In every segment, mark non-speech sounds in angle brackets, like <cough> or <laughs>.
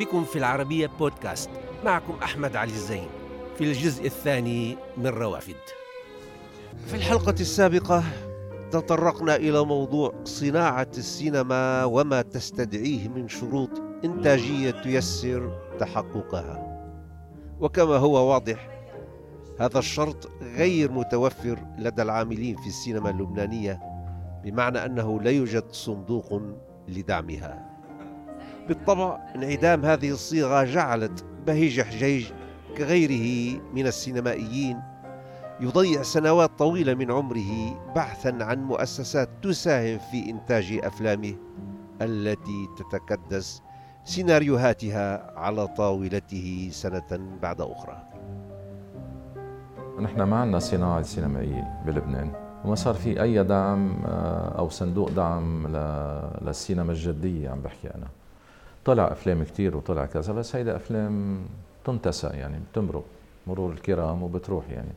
بكم في العربية بودكاست. معكم أحمد علي الزين. في الجزء الثاني من روافد. في الحلقة السابقة تطرقنا إلى موضوع صناعة السينما وما تستدعيه من شروط إنتاجية تيسر تحققها. وكما هو واضح هذا الشرط غير متوفر لدى العاملين في السينما اللبنانية بمعنى أنه لا يوجد صندوق لدعمها. بالطبع انعدام هذه الصيغة جعلت بهيج حجيج كغيره من السينمائيين. يضيع سنوات طويلة من عمره بحثا عن مؤسسات تساهم في إنتاج أفلامه التي تتكدس سيناريوهاتها على طاولته سنة بعد أخرى. نحن ما عندنا صناعة سينمائية بلبنان وما صار في أي دعم آه، أو صندوق دعم للسينما الجدية عم بحكي أنا. طلع أفلام كتير وطلع كذا بس هيدا أفلام تنتسى يعني بتمرق مرور الكرام وبتروح يعني.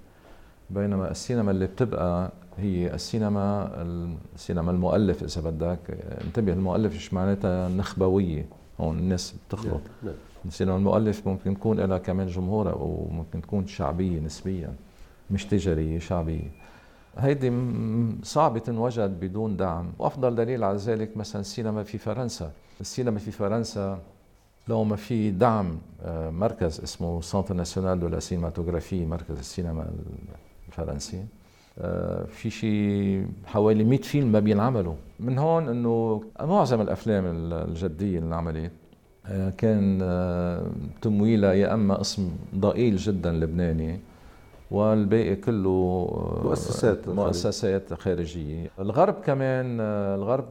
بينما السينما اللي بتبقى هي السينما السينما المؤلف إذا بدك. انتبه المؤلف مش معناتها؟ نخبوية. هون الناس بتخلط نعم. نعم. السينما المؤلف ممكن تكون لها كمان جمهور أو ممكن تكون شعبية نسبيا مش تجارية شعبية. هيدي صعبة تنوجد بدون دعم. وأفضل دليل على ذلك مثلا السينما في فرنسا. السينما في فرنسا لو ما في دعم آه، مركز اسمه Centre national de la cinématographie مركز السينما الفرنسي. آه، في شيء حوالي 100 فيلم ما بينعملوا. من هون إنه معظم الأفلام الجدية اللي انعملت آه، كان تمويلها يا إما اسم ضئيل جدا لبناني والباقي كله آه، مؤسسات مؤسسات خارجية. الغرب كمان آه، الغرب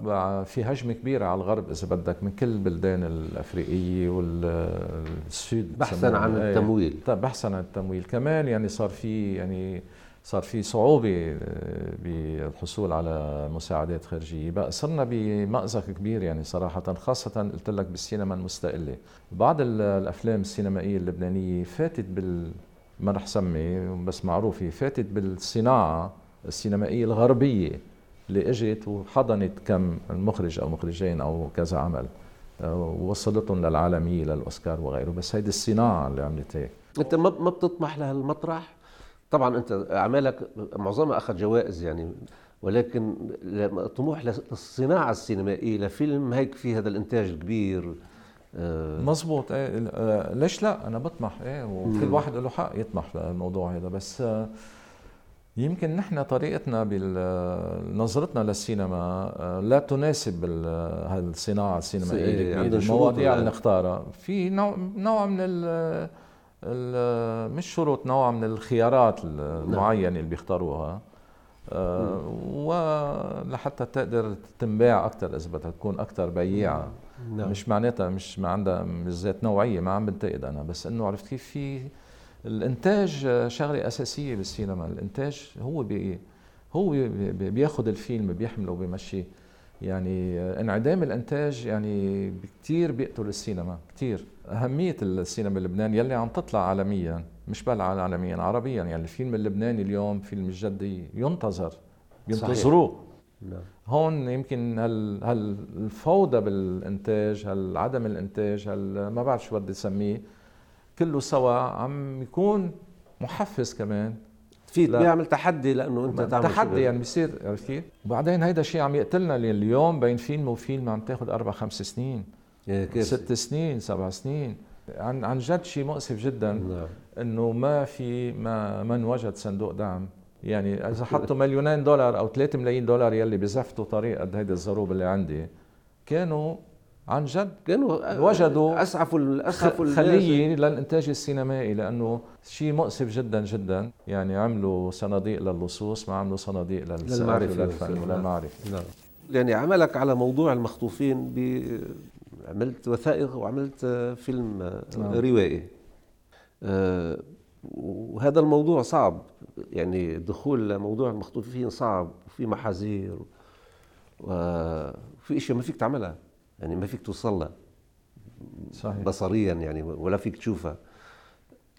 في هجمة كبيرة على الغرب إذا بدك من كل البلدان الأفريقية والسود بحثا عن إيه. التمويل. طيب بحثا عن التمويل. كمان يعني صار في يعني صار في صعوبة آه، بالحصول على مساعدات خارجية. بقى صرنا بمأزق كبير يعني صراحة خاصة قلت لك بالسينما المستقلة. بعض الأفلام السينمائية اللبنانية فاتت بال ما رح سمي بس معروفة فاتت بالصناعة السينمائية الغربية اللي إجت وحضنت كم مخرج أو مخرجين أو كذا عمل ووصلتهم للعالمية للأوسكار وغيره. بس هيدي الصناعة اللي عملت هيك. أنت ما بتطمح لهالمطرح؟ طبعا أنت أعمالك معظمها أخذ جوائز يعني ولكن طموح للصناعة السينمائية لفيلم هيك في هذا الإنتاج الكبير. آه، مزبوط إيه آه، ليش لا؟ أنا بطمح. إيه وكل واحد له حق يطمح للموضوع هذا. بس آه، يمكن نحن طريقتنا نظرتنا للسينما لا تناسب هالصناعه السينمائية المواضيع اللي نختارها في نوع نوع من ال مش شروط نوع من الخيارات نعم. المعينة اللي بيختاروها. ولحتى تقدر تنباع أكثر إذا بدها تكون أكثر بياعة. نعم. مش معناتها مش ما عندها مش ذات نوعية ما عم بنتقد أنا. بس إنه عرفت كيف في الإنتاج شغلة أساسية بالسينما. الإنتاج هو بي هو بياخذ الفيلم بيحمله وبيمشيه يعني انعدام الإنتاج يعني كثير بيقتل السينما كثير أهمية السينما اللبناني يلي عم تطلع عالميا مش بل عالميا عربيا. يعني الفيلم اللبناني اليوم فيلم الجدي ينتظر بينتظروه نعم. هون يمكن هال هالفوضى بالإنتاج هال عدم الإنتاج هال ما بعرف شو بدي أسميه كله سوا عم يكون محفز كمان في بيعمل تحدي لأنه أنت تعمل تحدي يعني بصير عرفت كيف؟ وبعدين هيدا الشيء عم يقتلنا اليوم بين فيلم وفيلم عم تاخذ أربع خمس سنين كيف؟ ست سنين سبع سنين عن عن جد شيء مؤسف جدا نعم. إنه ما في ما من وجد صندوق دعم يعني إذا حطوا مليونين دولار أو 3 ملايين دولار يلي بزفتوا طريق قد هيدي الزروب اللي عندي كانوا عن جد كانوا وجدوا اسعفوا اسعفوا خليه للإنتاج السينمائي لأنه شيء مؤسف جدا جدا. يعني عملوا صناديق للصوص ما عملوا صناديق للمعرفة. وللفن وللمعرفة. نعم. يعني عملك على موضوع المخطوفين ب عملت وثائق وعملت فيلم نعم. روائي. أه وهذا الموضوع صعب يعني دخول موضوع المخطوفين صعب وفي محاذير وفي إشياء ما فيك تعملها يعني ما فيك توصل لها. صحيح. بصريا يعني ولا فيك تشوفها.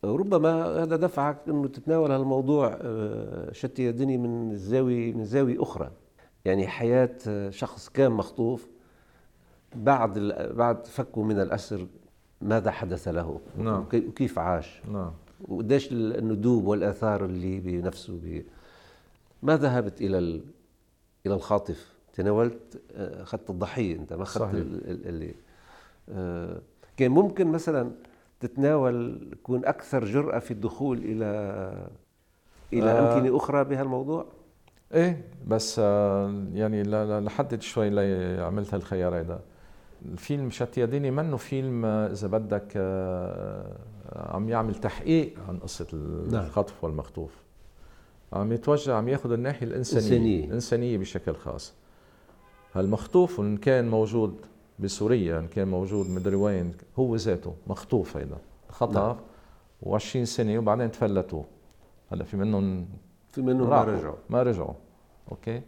ربما هذا دفعك إنه تتناول هالموضوع آه، شتي الدنيا من زاوية من زاوية أخرى. يعني حياة شخص كان مخطوف بعد بعد فكه من الأسر ماذا حدث له؟ نعم. وكيف عاش؟ نعم. وقديش الندوب والآثار اللي بنفسه بي ما ذهبت إلى إلى الخاطف. تناولت آه، أخذت الضحية أنت ما أخذت اللي آه، كان ممكن مثلا تتناول تكون أكثر جرأة في الدخول إلى إلى آه. أمكنة أخرى بهالموضوع؟ إيه بس آه يعني لحدد شوي عملت هالخيار هيدا الفيلم شتياديني منه فيلم آه، إذا بدك آه عم يعمل تحقيق عن قصة نعم. الخطف والمخطوف. عم يتوجه عم ياخذ الناحية الإنسانية. الإنسانية, الإنسانية بشكل خاص. هالمخطوف إن كان موجود بسوريا إن كان موجود مدري وين هو ذاته مخطوف هيدا خطف نعم. و20 سنة وبعدين تفلتوا. هلأ في منهم في منهم ما رجعوا. ما رجعوا. أوكي؟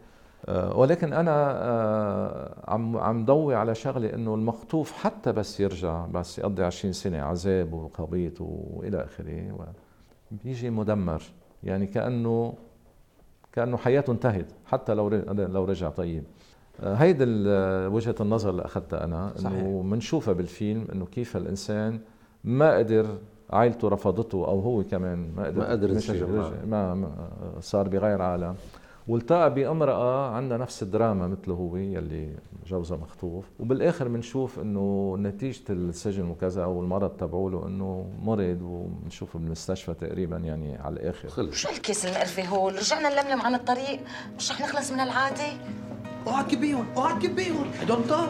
ولكن أنا آه عم عم ضوي على شغله إنه المخطوف حتى بس يرجع بس يقضي 20 سنة عذاب وقبيط وإلى آخره. بيجي مدمر يعني كأنه كأنه حياته انتهت حتى لو لو رجع طيب. آه، هيدي وجهة النظر اللي أخذتها أنا إنه بنشوفها بالفيلم إنه كيف الإنسان ما قدر عائلته رفضته أو هو كمان ما قدر ما قدر ما صار بغير عالم. والتقى بأمرأة عندها نفس الدراما مثله هو يلي جوزها مخطوف. وبالآخر بنشوف إنه نتيجة السجن وكذا أو المرض تبعوله إنه مرض وبنشوفه بالمستشفى تقريبا يعني على الآخر. خلص. شو الكيس المقرفة هو؟ رجعنا نلملم عن الطريق. مش رح نخلص من العادة؟ اوعى تكبيهم اوعى تكبيهم هدول طار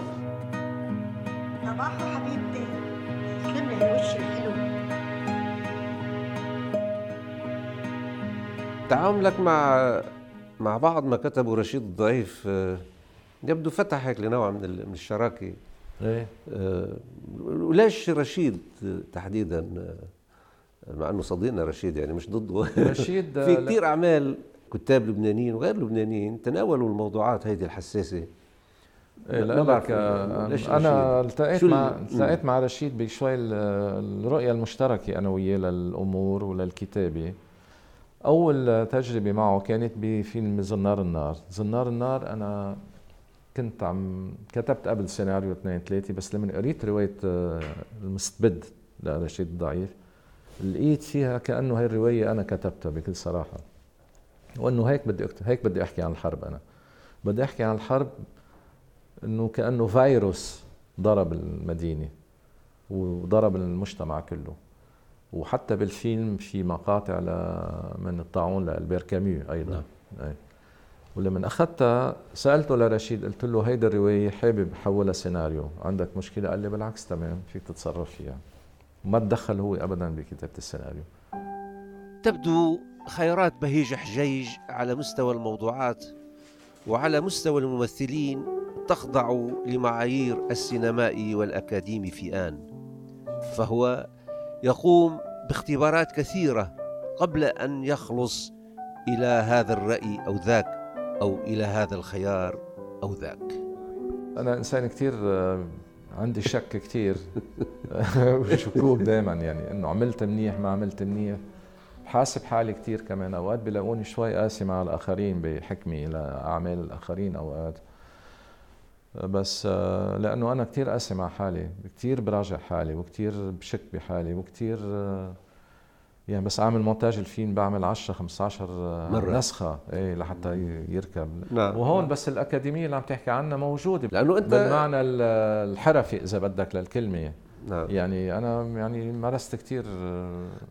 صباحو حبيبتي. تسلم لي الوش الحلو. تعاملك مع مع بعض ما كتبه رشيد الضعيف آه، يبدو فتح هيك لنوع من من الشراكة. إيه. آه، وليش رشيد تحديدا آه، مع إنه صديقنا رشيد يعني مش ضده. رشيد <laughs> في كثير أعمال كتاب لبنانيين وغير لبنانيين تناولوا الموضوعات هيدي الحساسة. إيه لا لك أنا التقيت مع التقيت مع رشيد بشوي الرؤية المشتركة أنا وياه للأمور وللكتابة. أول تجربة معه كانت بفيلم زنار النار. زنار النار أنا كنت عم كتبت قبل سيناريو اثنين ثلاثة بس لما قريت رواية آه، المستبد لرشيد الضعيف لقيت فيها كأنه هاي الرواية أنا كتبتها بكل صراحة. وإنه هيك بدي أكتب هيك بدي أحكي عن الحرب أنا. بدي أحكي عن الحرب إنه كأنه فيروس ضرب المدينة وضرب المجتمع كله. وحتى بالفيلم في مقاطع من الطاعون لألبير كاميو أيضا. نعم. أي. ولما اخذتها سالته لرشيد قلت له هيدي الرواية حابب حولها سيناريو. عندك مشكلة؟ قال لي بالعكس تمام فيك تتصرف فيها. ما تدخل هو ابدا بكتابة السيناريو. تبدو خيارات بهيج حجيج على مستوى الموضوعات وعلى مستوى الممثلين تخضع لمعايير السينمائي والأكاديمي في آن. فهو يقوم باختبارات كثيرة قبل أن يخلص إلى هذا الرأي أو ذاك أو إلى هذا الخيار أو ذاك. أنا إنسان كثير آه، عندي شك كثير <laughs> وشكوك دائما يعني إنه عملت منيح ما عملت منيح. حاسب حالي كثير كمان أوقات بلاقوني شوي قاسي مع الآخرين بحكمي لاعمال الآخرين أوقات. بس آه، لأنه أنا كثير قاسي مع حالي كثير براجع حالي وكثير بشك بحالي وكثير آه، يعني بس أعمل مونتاج الفيلم بعمل 10 15 آه، مرة. نسخة إيه لحتى يركب نعم. وهون بس الأكاديمية اللي عم تحكي عنها موجودة لأنه أنت بالمعنى الحرفي إذا بدك للكلمة نعم. يعني أنا يعني مارست كثير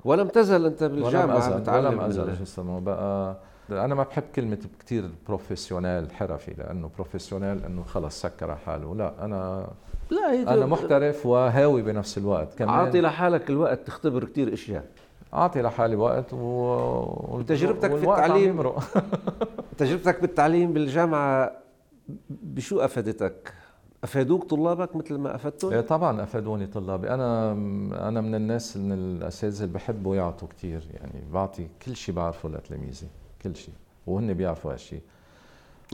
ولم تزل أنت بالجامعة ولم أزل ولم أزل شو اسمه بقى أنا ما بحب كلمة كثير professionnel حرفي لأنه professionnel إنه خلص سكر حاله لا أنا لا أنا محترف وهاوي بنفس الوقت كمان أعطي لحالك الوقت تختبر كثير أشياء أعطي لحالي وقت و... وتجربتك في التعليم <laughs> تجربتك بالتعليم بالجامعة بشو أفادتك؟ أفادوك طلابك مثل ما افدتهم؟ إيه طبعا أفادوني طلابي، أنا أنا من الناس من الأساتذة اللي بحبوا يعطوا كثير يعني بعطي كل شيء بعرفه لتلاميذي. كل شيء وهن بيعرفوا هالشيء.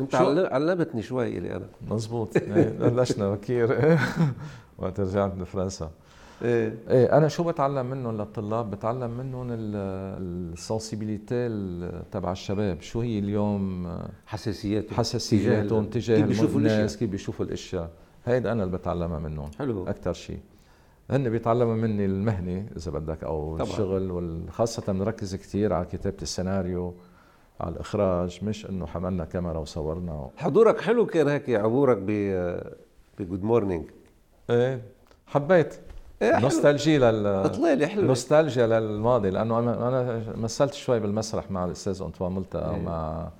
انت علمتني شوي إلي أنا. مزبوط. إيه، بلشنا بكير <laughs> وقت رجعت من فرنسا إيه. إيه أنا شو بتعلم منهم للطلاب؟ بتعلم منهم السنسيبيليتي تبع الشباب. شو هي اليوم؟ حساسياتهم حساسياتهم تجاه كيف بيشوفوا الناس كيف بيشوفوا الإشياء. هيدا أنا اللي بتعلمها منهم. حلو. أكثر شيء. هن بيتعلموا مني المهنة إذا بدك أو طبعاً. الشغل وخاصه بنركز كثير على كتابة السيناريو. على الإخراج مش إنه حملنا كاميرا وصورنا. حضورك حلو كان هيك عبورك ب ب Good Morning إيه حبيت. إيه حلو. nostalgie لل اطلالي حلو نوستالجيا للماضي لأنه أنا أنا مثلت شوي بالمسرح مع الأستاذ أنطوان ملتقى إيه. ومع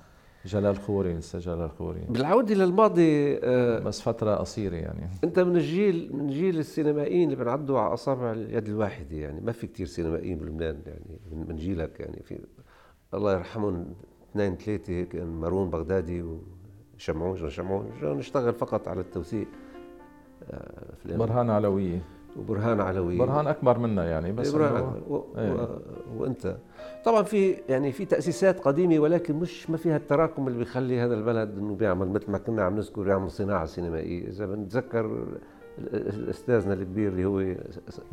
جلال خوري الأستاذ جلال خوري. بالعودة للماضي آه، بس فترة قصيرة يعني. أنت من الجيل من جيل السينمائيين اللي بنعدوا على أصابع اليد الواحدة يعني. ما في كتير سينمائيين بلبنان يعني من, من جيلك يعني. في الله يرحمهم. اثنين ثلاثة كان مارون بغدادي وشمعون شمعون؟ نشتغل فقط على التوثيق آه، أفلام. برهان علوية. وبرهان علوي برهان أكبر منا يعني بس برهان إنه- و... و... إيه. وأنت؟ طبعا في يعني في تأسيسات قديمة ولكن مش ما فيها التراكم اللي بيخلي هذا البلد إنه بيعمل مثل ما كنا عم نذكر يعمل صناعة سينمائية. إذا بنتذكر استاذنا الكبير اللي هو جورج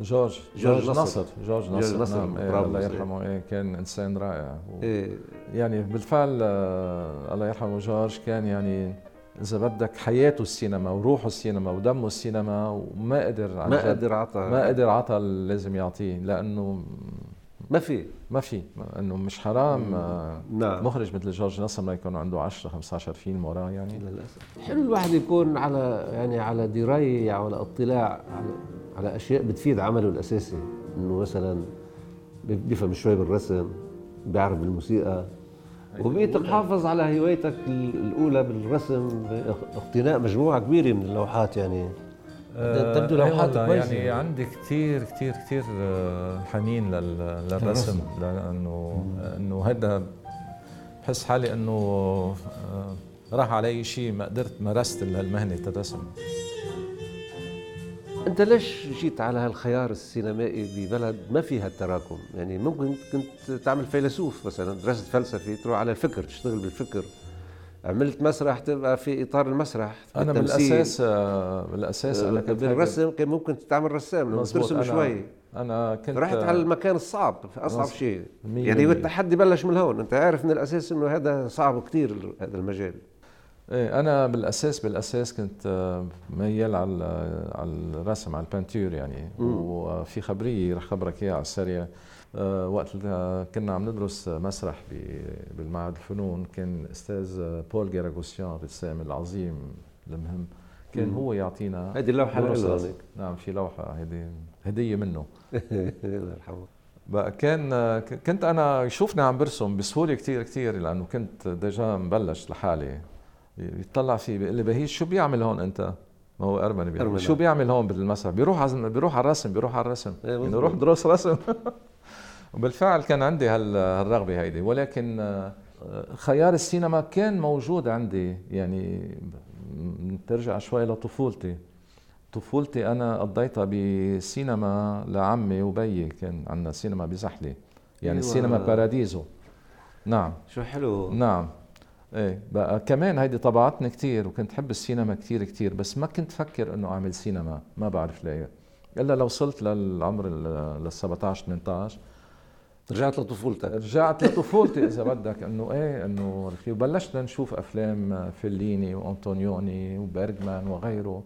جورج جورج نصر. نصر. جورج نصر, نصر نعم. إيه الله نصر. يرحمه. إيه كان إنسان رائع. و... إيه. يعني بالفعل آه الله يرحمه جورج كان يعني إذا بدك حياته السينما وروحه السينما ودمه السينما وما قدر ما قدر عطى. ما قدر عطى لازم يعطيه لأنه ما في ما في. إنه مش حرام آه نعم. مخرج مثل جورج نصر ما يكون عنده 10 15 فيلم وراه يعني. للأسف. حلو الواحد يكون على يعني على دراية أو على اطلاع على على أشياء بتفيد عمله الأساسي. إنه مثلا بيفهم شوي بالرسم بيعرف بالموسيقى وبقيت محافظ على هوايتك ال- الأولى بالرسم باقتناء مجموعة كبيرة من اللوحات يعني. تبدو آه، لوحات أيوة، كويسة. يعني عندي كثير كثير كثير آه، حنين لل- للرسم لأنه إنه هذا بحس حالي إنه آه، راح علي شيء ما قدرت مارست المهنة الرسم. أنت ليش جيت على هالخيار السينمائي ببلد ما فيها التراكم؟ يعني ممكن كنت تعمل فيلسوف مثلا درست فلسفة تروح على الفكر تشتغل بالفكر. عملت مسرح تبقى في إطار المسرح أنا بالتمثيل. بالاساس آه، بالاساس أنا كنت بالرسم كان ممكن تعمل رسام مزبوط، ترسم شوي. أنا كنت رحت على المكان الصعب أصعب. شيء. يعني. والتحدي بلش من هون. أنت عارف من الأساس إنه هذا صعب كثير هذا المجال. إيه أنا بالاساس بالأساس كنت آه، ميال على على الرسم على البانتور يعني. وفي خبرية رح خبرك إياها على السريع. آه، وقت اللي كنا عم ندرس مسرح بالمعهد الفنون كان أستاذ بول جيراغوسيان الرسام العظيم المهم كان هو يعطينا هذه اللوحه. نعم في لوحة هيدي هدية منه <laughs> الله يرحمه بقى كان كنت أنا يشوفني عم برسم بسهولة كثير كثير لأنه كنت déjà مبلش لحالي يطلع في بيقول لي بهيج شو بيعمل هون أنت؟ ما هو أرمني. لي، شو بيعمل هون بالمسرح؟ بيروح على بيروح على الرسم بيروح على الرسم إيه يعني. روح دروس رسم <laughs> وبالفعل كان عندي هال- هالرغبة هيدي. ولكن آه، خيار السينما كان موجود عندي. يعني ترجع شوي لطفولتي. طفولتي أنا قضيتها بسينما لعمي وبيي كان عندنا سينما بزحله يعني أيوة. سينما باراديزو. نعم. شو حلو. نعم. إيه بقى كمان هيدي طبعتني كثير وكنت حب السينما كثير كثير بس ما كنت فكر إنه أعمل سينما. ما بعرف ليه. إلا لو وصلت للعمر ال لل 17 18 رجعت لطفولتك. رجعت لطفولتي. إذا بدك إنه إيه إنه وبلشنا نشوف أفلام فيليني وأنطونيوني وبرغمان وغيره.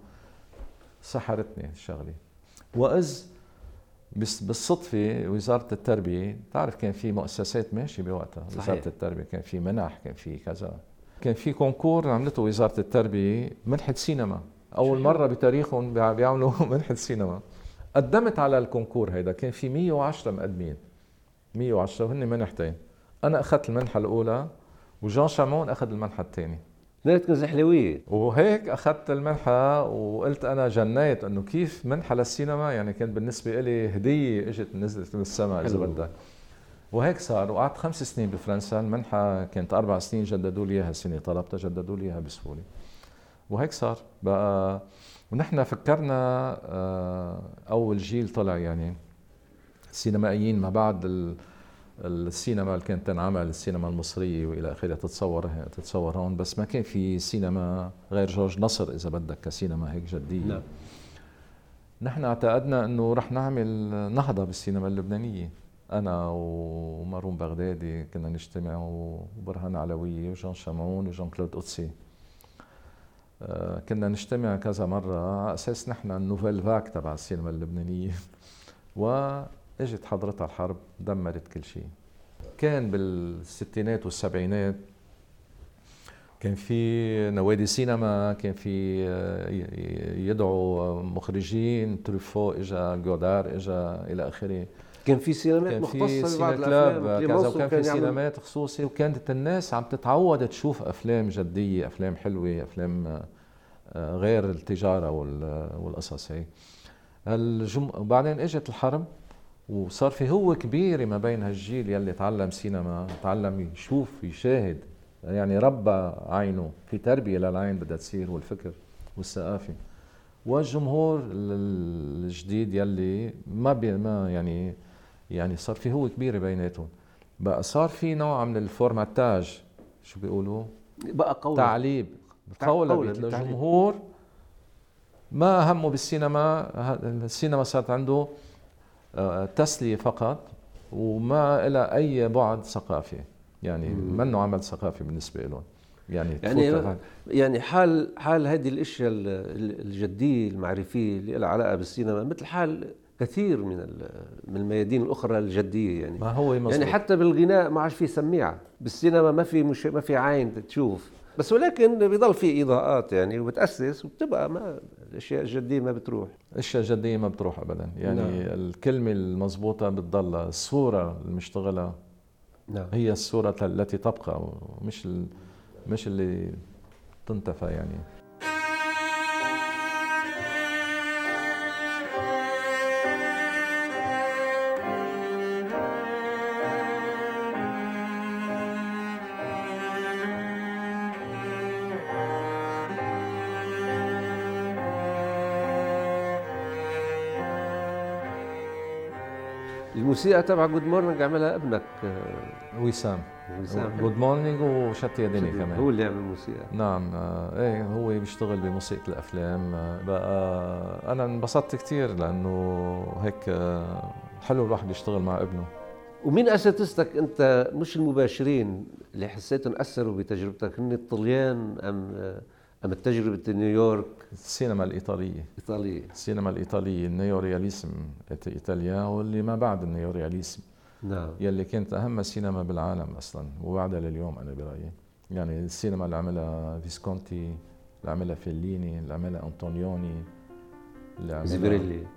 سحرتني الشغلة. وإذ بس بالصدفة وزارة التربية تعرف كان في مؤسسات ماشية بوقتها. صحيح. وزارة التربية كان في منح كان في كذا. كان في كونكور عملته وزارة التربية منحة سينما. أول مرة بتاريخهم بيع- بيعملوا <laughs> منحة سينما. قدمت على الكونكور هيدا. كان في 110 مقدمين. 110 وهن منحتين أنا أخذت المنحة الأولى وجان شامون أخذ المنحة الثانية اثنيناتكم زحلوية؟ وهيك أخذت المنحة وقلت أنا جنيت إنه كيف منحة للسينما؟ يعني كانت بالنسبة لي هدية إجت نزلت من السماء إذا. بدك. وهيك صار وقعدت خمس سنين بفرنسا. المنحة كانت أربع سنين جددوا لي إياها السنة طلبتها جددوا لي إياها بسهولة. وهيك صار. بقى ونحن فكرنا آه، أول جيل طلع يعني. سينمائيين ما بعد ال- السينما اللي كانت تنعمل السينما المصرية وإلى آخره تتصور تتصور هون. بس ما كان في سينما غير جورج نصر إذا بدك كسينما هيك جدية. نعم. نحن اعتقدنا إنه رح نعمل نهضة بالسينما اللبنانية. أنا ومارون بغدادي كنا نجتمع وبرهان علوية وجان شمعون وجان كلود قدسي آه، كنا نجتمع كذا مرة على أساس نحن ال Nouvelle Vague تبع السينما اللبنانية. وإجت حضرتها الحرب دمرت كل شيء. كان بالستينات والسبعينات كان في نوادي سينما كان في آه، يدعوا مخرجين تروفو إجا جودار إجا إلى آخره. كان في سينمات كان مختصة clubs الافلام كذا وكان في سينمات خصوصي وكانت الناس عم تتعود تشوف أفلام جدية أفلام حلوة أفلام آه، غير التجارة وال- والقصص هي. الجم... وبعدين إجت الحرب. وصار في هوة كبيرة ما بين هالجيل يلي تعلم سينما تعلم يشوف يشاهد. يعني ربى عينه. في تربية للعين بدها تصير والفكر والثقافة. والجمهور ال- الجديد يلي ما بي ما يعني يعني صار في هوة كبيرة بيناتهم. بقى صار في نوع من ال formatage. شو بيقولوا؟ بقى قولا تعليب. بالتعليب. للجمهور. ما همه بالسينما. السينما صارت عنده تسلية فقط وما لها أي بعد ثقافي. يعني منه عمل ثقافي بالنسبة لهم يعني يعني يعني حال حال هذه الأشياء ال- ال- الجدية المعرفية اللي لها علاقة بالسينما مثل حال كثير من من الميادين الأخرى الجدية يعني. ما هو مزبوط. يعني حتى بالغناء ما عادش في سميعة. بالسينما ما في مش ما في عين تشوف. بس ولكن بيضل في إضاءات يعني وبتأسس وبتبقى ما الاشياء الجديه ما بتروح الاشياء الجديه ما بتروح ابدا يعني نعم. الكلمة المضبوطة بتضل الصورة المشتغلة نعم هي الصورة التي تبقى مش. مش اللي تنتفى يعني الموسيقى تبع Good Morning عملها ابنك آه، وسام. وسام. Good Morning وشتي يا دني كمان. هو اللي عمل الموسيقى نعم آه، إيه هو بيشتغل بموسيقى الأفلام آه، بقى أنا انبسطت كثير لأنه هيك حلو الواحد يشتغل مع ابنه. ومين أساتذتك أنت مش المباشرين اللي حسيتهم أثروا بتجربتك؟ هن الطليان أم أم تجربه نيويورك السينما الإيطالية. إيطالية. السينما الإيطالية ال néoréalisme italien واللي ما بعد ال néoréalisme نعم. يلي كانت أهم سينما بالعالم أصلا وبعدها لليوم أنا برأيي. يعني السينما اللي عملها فيسكونتي اللي عملها فيليني اللي عملها أنطونيوني اللي عملها زيفيريلي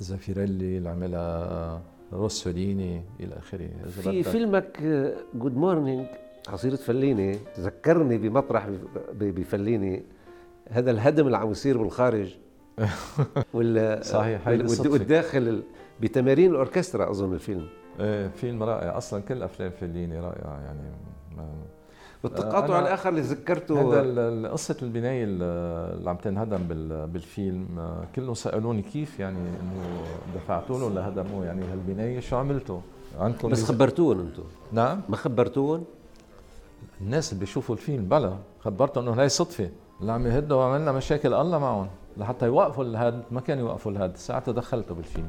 زافيريلي اللي عملها روسوليني إلى آخره. إذا في. فيلمك Good Morning ع سيرة فليني تذكرني بمطرح بفليني هذا الهدم اللي عم يصير بالخارج. <laughs> وال صحيح،. والداخل ال- بتمارين الأوركسترا أظن الفيلم. إيه فيلم رائع. أصلا كل أفلام فيليني رائعة يعني والتقاطع الآخر اللي ذكرته هذا ال- ال- قصة البناية ال- اللي عم تنهدم بال- بالفيلم. آه، كلهم سألوني كيف يعني إنه دفعتوا له لهدموه يعني هالبناية شو عملتوا؟ عندكم بس خبرتوهم أنتم نعم؟ ما خبرتوهم الناس اللي بيشوفوا الفيلم بلا خبرتهم إنه هاي صدفة اللي عم يهدوا وعملنا مشاكل الله معهم. لحتى يوقفوا الهد ما كانوا يوقفوا الهد. ساعتها دخلته بالفيلم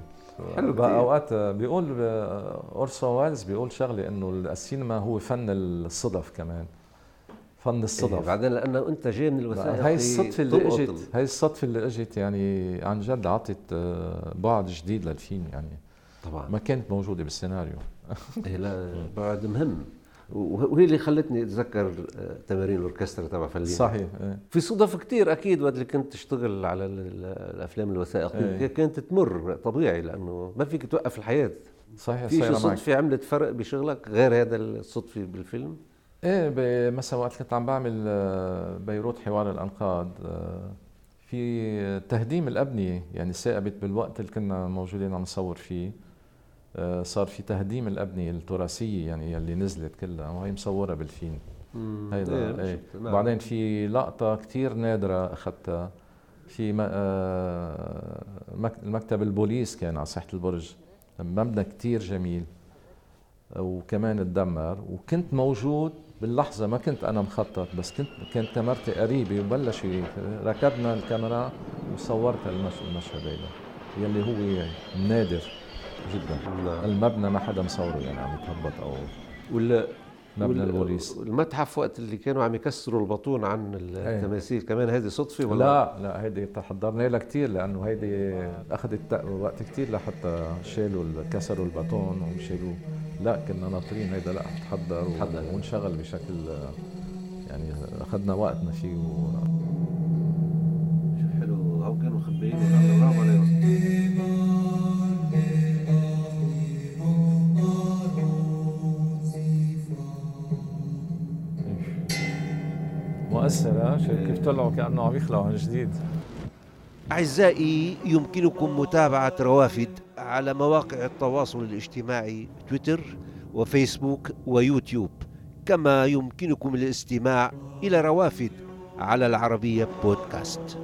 حلو بقى. أوقات بيقول اورسون ويلز بيقول شغلة إنه السينما هو فن الصدف كمان. فن إيه الصدف بعدين لأنه أنت جاي من الوثائق هاي الصدفة اللي اجت ال- هاي الصدفة اللي إجت يعني عن جد عطت آه، بعد جديد للفيلم يعني. طبعا. ما كانت موجودة بالسيناريو. إيه لا <laughs> بعد مهم. وهي اللي خلتني أتذكر آه، تمارين الأوركسترا تبع فلين صحيح إيه. في صدف كتير أكيد وقت اللي كنت تشتغل على ال- ال- الأفلام الوثائقية إيه. كانت تمر طبيعي لأنه ما فيك توقف الحياة. صحيح في شيء صدفة عملت فرق بشغلك غير هذا الصدفة بالفيلم؟ إيه مثلا وقت كنت عم بعمل آه، بيروت حوار الأنقاض آه، في تهديم الأبنية يعني ثاقبت بالوقت اللي كنا موجودين عم نصور فيه. صار في تهديم الأبنية التراثية يعني اللي نزلت كلها وهي مصورة بالفيلم. هيدا إيه، إيه. شفت، نعم. بعدين في لقطة كتير نادرة أخذتها. في آه، مك- مكتب البوليس كان على ساحة البرج. مبنى كتير جميل وكمان تدمر وكنت موجود باللحظة ما كنت أنا مخطط بس كنت كانت كاميرتي قريبة وبلش ركبنا الكاميرا وصورت المش- المشهد هيدا يلي هو نادر. جدا. نعم. المبنى ما حدا مصوره يعني عم يتهبط أو ولا مبنى البوليس. المتحف وقت اللي كانوا عم يكسروا البطون عن التماثيل كمان هذه صدفة ولا؟ لا لا هيدي تحضرنا لها كثير لأنه هيدي أخذت وقت كثير لحتى شالوا كسروا البطون وشالوه لا كنا ناطرين هيدا لا تحضر ونشغل بشكل يعني أخذنا وقتنا فيه و... شو حلو أو كانوا مخبيين مؤثرة كيف طلعوا كأنه عم يخلقوا عن جديد. أعزائي يمكنكم متابعة روافد على مواقع التواصل الاجتماعي تويتر وفيسبوك ويوتيوب. كما يمكنكم الاستماع إلى روافد على العربية بودكاست.